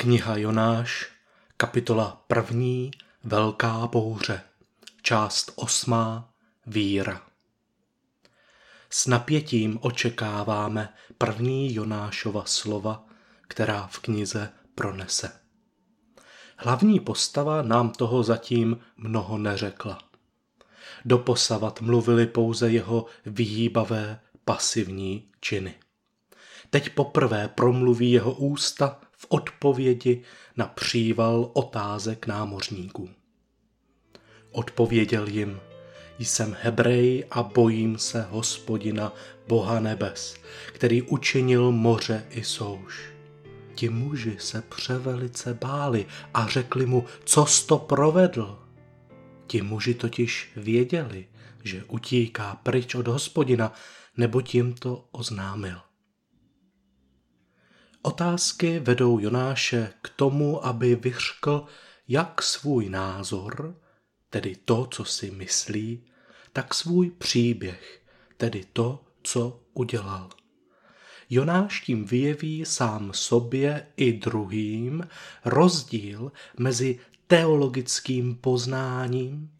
Kniha Jonáš, kapitola první, Velká bouře, část osmá, Víra. S napětím očekáváme první Jonášova slova, která v knize pronese. Hlavní postava nám toho zatím mnoho neřekla. Doposavat mluvili pouze jeho vyhýbavé pasivní činy. Teď poprvé promluví jeho ústa v odpovědi na příval otázek námořníků. Odpověděl jim, jsem Hebrej a bojím se hospodina, Boha nebes, který učinil moře i souš. Ti muži se převelice báli a řekli mu, co to provedl. Ti muži totiž věděli, že utíká pryč od hospodina, nebo tím to oznámil. Otázky vedou Jonáše k tomu, aby vyřkl jak svůj názor, tedy to, co si myslí, tak svůj příběh, tedy to, co udělal. Jonáš tím vyjeví sám sobě i druhým rozdíl mezi teologickým poznáním,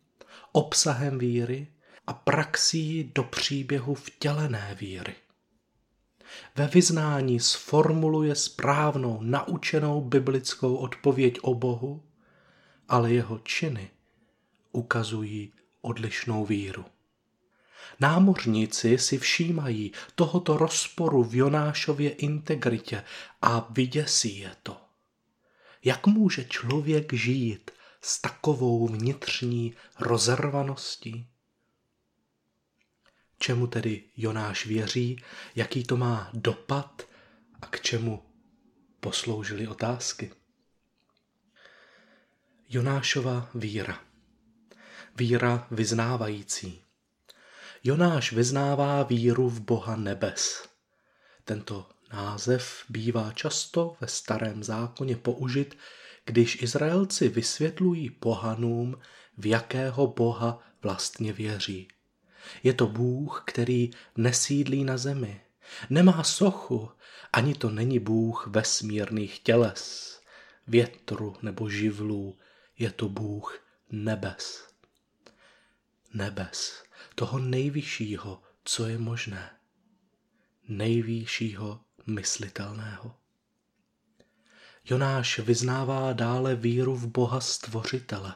obsahem víry a praxí do příběhu vtělené víry. Ve vyznání sformuluje správnou, naučenou biblickou odpověď o Bohu, ale jeho činy ukazují odlišnou víru. Námořníci si všímají tohoto rozporu v Jonášově integritě a vyděsí je to. Jak může člověk žít s takovou vnitřní rozervaností? Čemu tedy Jonáš věří, jaký to má dopad a k čemu posloužily otázky? Jonášova víra. Víra vyznávající. Jonáš vyznává víru v Boha nebes. Tento název bývá často ve starém zákoně použit, když Izraelci vysvětlují pohanům, v jakého Boha vlastně věří. Je to Bůh, který nesídlí na zemi, nemá sochu, ani to není Bůh vesmírných těles, větru nebo živlů, je to Bůh nebes. Nebes, toho nejvyššího, co je možné, nejvyššího myslitelného. Jonáš vyznává dále víru v Boha Stvořitele,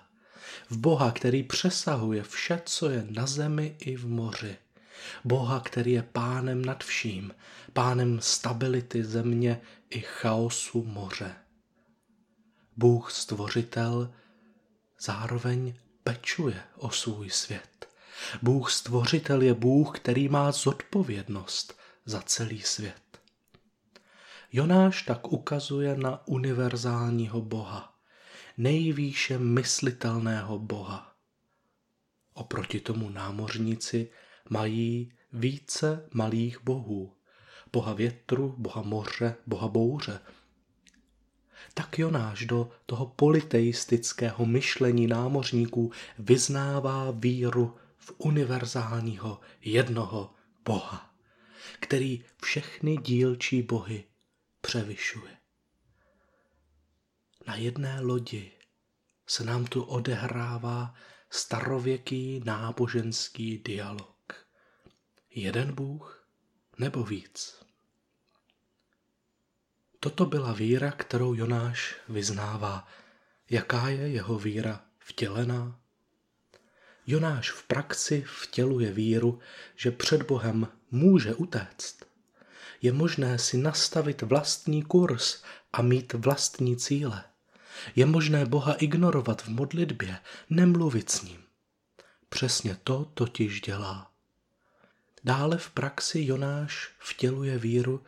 v Boha, který přesahuje vše, co je na zemi i v moři. Boha, který je pánem nad vším, pánem stability země i chaosu moře. Bůh stvořitel zároveň pečuje o svůj svět. Bůh stvořitel je Bůh, který má zodpovědnost za celý svět. Jonáš tak ukazuje na univerzálního Boha, nejvýše myslitelného boha. Oproti tomu námořníci mají více malých bohů. Boha větru, boha moře, boha bouře. Tak Jonáš do toho politeistického myšlení námořníků vyznává víru v univerzálního jednoho boha, který všechny dílčí bohy převyšuje na jedné lodi se nám tu odehrává starověký náboženský dialog. Jeden Bůh nebo víc? Toto byla víra, kterou Jonáš vyznává. Jaká je jeho víra vtělená? Jonáš v praxi vtěluje víru, že před Bohem může utéct. Je možné si nastavit vlastní kurz a mít vlastní cíle. Je možné Boha ignorovat v modlitbě, nemluvit s ním. Přesně to totiž dělá. Dále v praxi Jonáš vtěluje víru,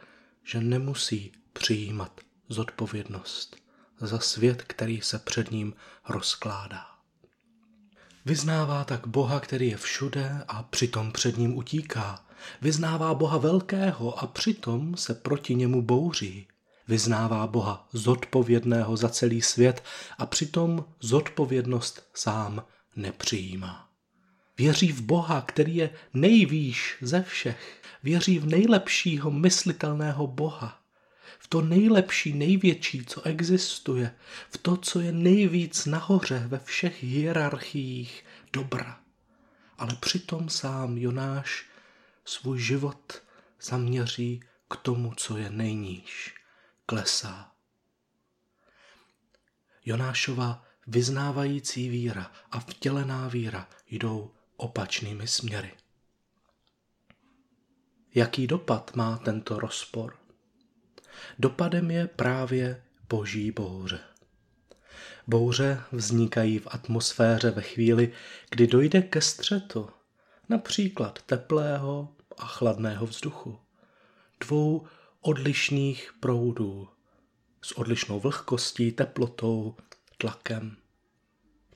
že nemusí přijímat zodpovědnost za svět, který se před ním rozkládá. Vyznává tak Boha, který je všude a přitom před ním utíká. Vyznává Boha velkého a přitom se proti němu bouří vyznává Boha zodpovědného za celý svět a přitom zodpovědnost sám nepřijímá. Věří v Boha, který je nejvýš ze všech. Věří v nejlepšího myslitelného Boha. v to nejlepší, největší, co existuje, v to, co je nejvíc nahoře ve všech hierarchiích dobra. Ale přitom sám Jonáš svůj život zaměří k tomu, co je nejníž, klesá. Jonášova vyznávající víra a vtělená víra jdou opačnými směry. Jaký dopad má tento rozpor? Dopadem je právě boží bouře. Bouře vznikají v atmosféře ve chvíli, kdy dojde ke střetu, například teplého a chladného vzduchu, dvou odlišných proudů s odlišnou vlhkostí, teplotou, tlakem.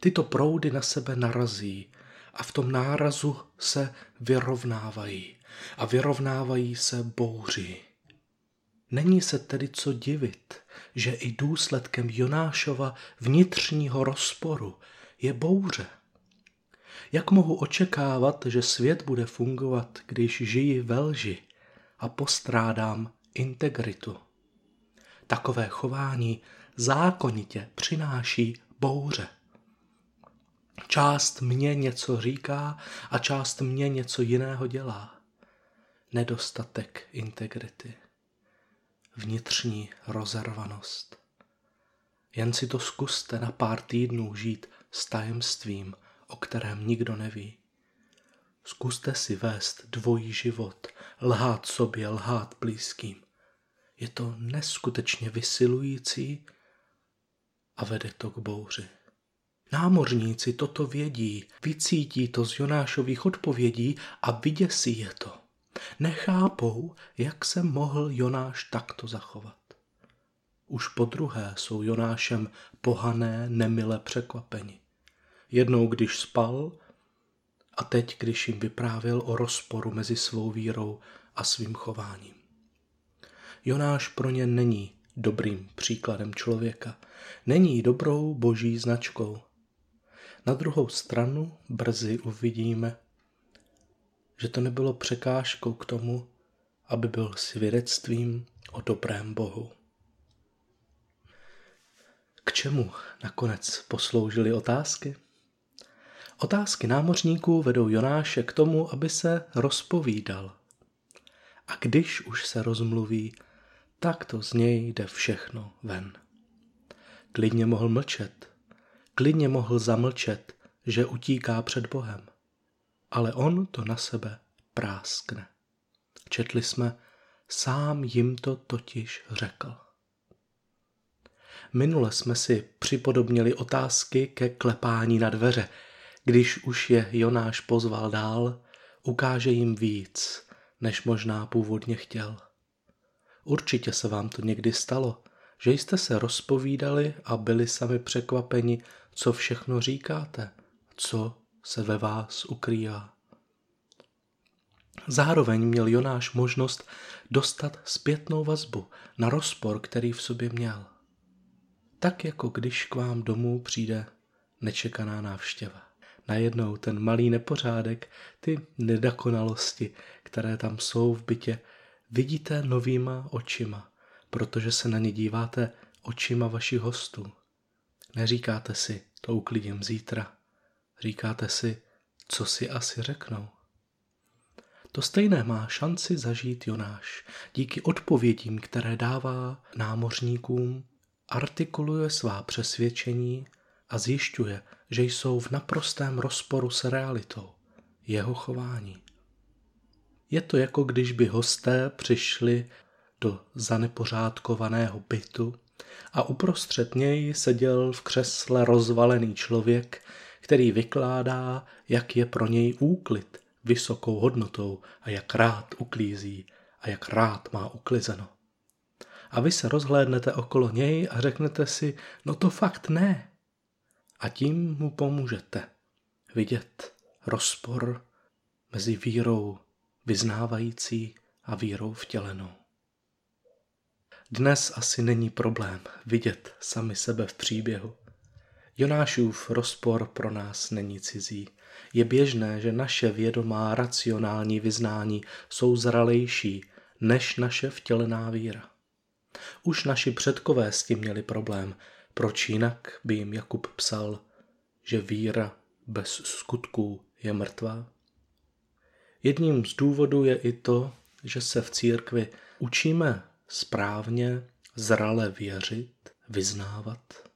Tyto proudy na sebe narazí a v tom nárazu se vyrovnávají a vyrovnávají se bouří. Není se tedy co divit, že i důsledkem Jonášova vnitřního rozporu je bouře. Jak mohu očekávat, že svět bude fungovat, když žiji ve lži a postrádám integritu? Takové chování zákonitě přináší bouře. Část mě něco říká a část mě něco jiného dělá. Nedostatek integrity. Vnitřní rozervanost. Jen si to zkuste na pár týdnů žít s tajemstvím, o kterém nikdo neví. Zkuste si vést dvojí život, lhát sobě, lhát blízkým. Je to neskutečně vysilující a vede to k bouři. Námořníci toto vědí, vycítí to z Jonášových odpovědí a vyděsí je to. Nechápou, jak se mohl Jonáš takto zachovat. Už po druhé jsou Jonášem pohané, nemile překvapeni. Jednou, když spal, a teď, když jim vyprávěl o rozporu mezi svou vírou a svým chováním. Jonáš pro ně není dobrým příkladem člověka, není dobrou boží značkou. Na druhou stranu brzy uvidíme, že to nebylo překážkou k tomu, aby byl svědectvím o dobrém Bohu. K čemu nakonec posloužily otázky? Otázky námořníků vedou Jonáše k tomu, aby se rozpovídal. A když už se rozmluví, tak to z něj jde všechno ven. Klidně mohl mlčet, klidně mohl zamlčet, že utíká před Bohem. Ale on to na sebe práskne. Četli jsme, sám jim to totiž řekl. Minule jsme si připodobnili otázky ke klepání na dveře. Když už je Jonáš pozval dál, ukáže jim víc, než možná původně chtěl. Určitě se vám to někdy stalo, že jste se rozpovídali a byli sami překvapeni, co všechno říkáte, co se ve vás ukrývá. Zároveň měl Jonáš možnost dostat zpětnou vazbu na rozpor, který v sobě měl. Tak jako když k vám domů přijde nečekaná návštěva. Najednou ten malý nepořádek, ty nedokonalosti, které tam jsou v bytě, vidíte novýma očima, protože se na ně díváte očima vašich hostů. Neříkáte si, to uklidím zítra. Říkáte si, co si asi řeknou. To stejné má šanci zažít Jonáš. Díky odpovědím, které dává námořníkům, artikuluje svá přesvědčení a zjišťuje, že jsou v naprostém rozporu s realitou, jeho chování. Je to jako když by hosté přišli do zanepořádkovaného bytu a uprostřed něj seděl v křesle rozvalený člověk, který vykládá, jak je pro něj úklid vysokou hodnotou a jak rád uklízí a jak rád má uklizeno. A vy se rozhlédnete okolo něj a řeknete si, no to fakt ne. A tím mu pomůžete vidět rozpor mezi vírou vyznávající a vírou vtělenou. Dnes asi není problém vidět sami sebe v příběhu. Jonášův rozpor pro nás není cizí. Je běžné, že naše vědomá racionální vyznání jsou zralejší než naše vtělená víra. Už naši předkové s tím měli problém. Proč jinak by jim Jakub psal, že víra bez skutků je mrtvá? Jedním z důvodů je i to, že se v církvi učíme správně, zrale věřit, vyznávat,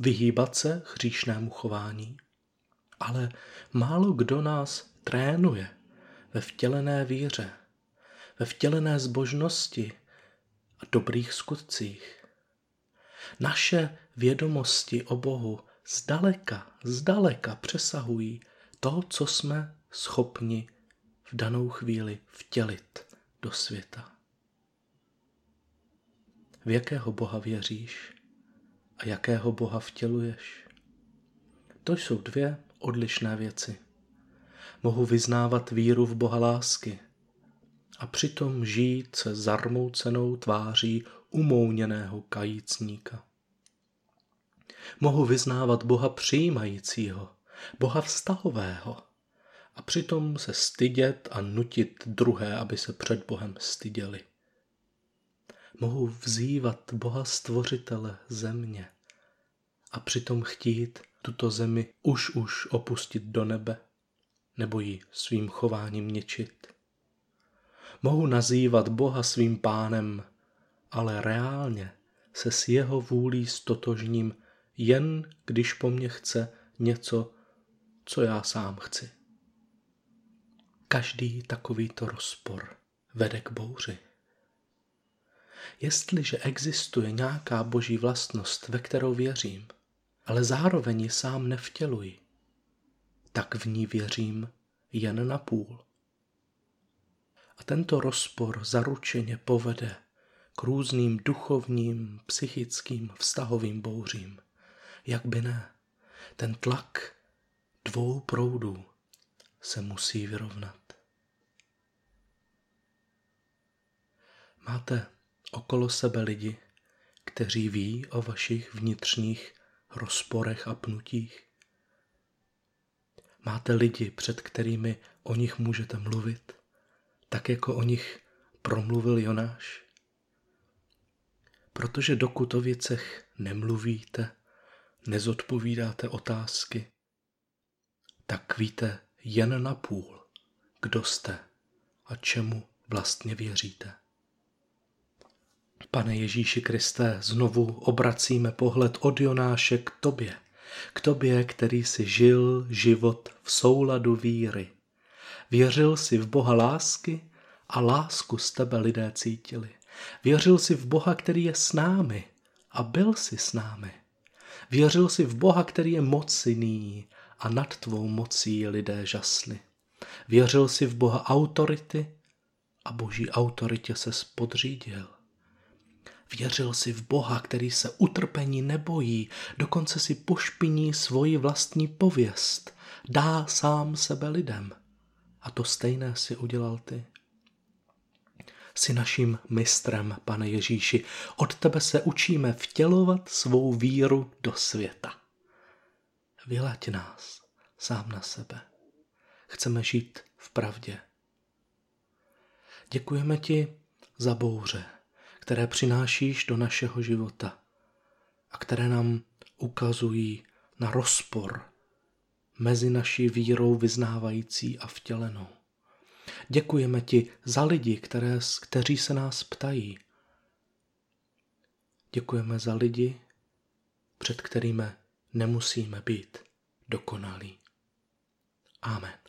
vyhýbat se hříšnému chování, ale málo kdo nás trénuje ve vtělené víře, ve vtělené zbožnosti a dobrých skutcích. Naše vědomosti o Bohu zdaleka, zdaleka přesahují to, co jsme schopni v danou chvíli vtělit do světa. V jakého Boha věříš a jakého Boha vtěluješ? To jsou dvě odlišné věci. Mohu vyznávat víru v Boha lásky a přitom žít se zarmoucenou tváří umouněného kajícníka. Mohu vyznávat Boha přijímajícího, Boha vztahového a přitom se stydět a nutit druhé, aby se před Bohem styděli. Mohu vzývat Boha stvořitele země a přitom chtít tuto zemi už už opustit do nebe nebo ji svým chováním něčit. Mohu nazývat Boha svým pánem, ale reálně se s jeho vůlí stotožním jen když po mně chce něco, co já sám chci. Každý takovýto rozpor vede k bouři. Jestliže existuje nějaká boží vlastnost, ve kterou věřím, ale zároveň ji sám nevtěluji, tak v ní věřím jen na půl. A tento rozpor zaručeně povede k různým duchovním, psychickým, vztahovým bouřím. Jak by ne? Ten tlak dvou proudů se musí vyrovnat. Máte okolo sebe lidi, kteří ví o vašich vnitřních rozporech a pnutích? Máte lidi, před kterými o nich můžete mluvit, tak jako o nich promluvil Jonáš? Protože dokud o věcech nemluvíte, nezodpovídáte otázky, tak víte jen na půl, kdo jste a čemu vlastně věříte. Pane Ježíši Kriste, znovu obracíme pohled od Jonáše k tobě, k tobě, který si žil život v souladu víry. Věřil si v Boha lásky a lásku z tebe lidé cítili. Věřil si v Boha, který je s námi a byl si s námi. Věřil si v Boha, který je mocný a nad tvou mocí lidé žasli. Věřil si v Boha autority a boží autoritě se spodřídil. Věřil si v Boha, který se utrpení nebojí, dokonce si pošpiní svoji vlastní pověst, dá sám sebe lidem. A to stejné si udělal ty. Jsi naším mistrem, pane Ježíši. Od tebe se učíme vtělovat svou víru do světa. Vylaď nás sám na sebe. Chceme žít v pravdě. Děkujeme ti za bouře, které přinášíš do našeho života a které nám ukazují na rozpor mezi naší vírou vyznávající a vtělenou. Děkujeme ti za lidi, které, kteří se nás ptají. Děkujeme za lidi, před kterými nemusíme být dokonalí. Amen.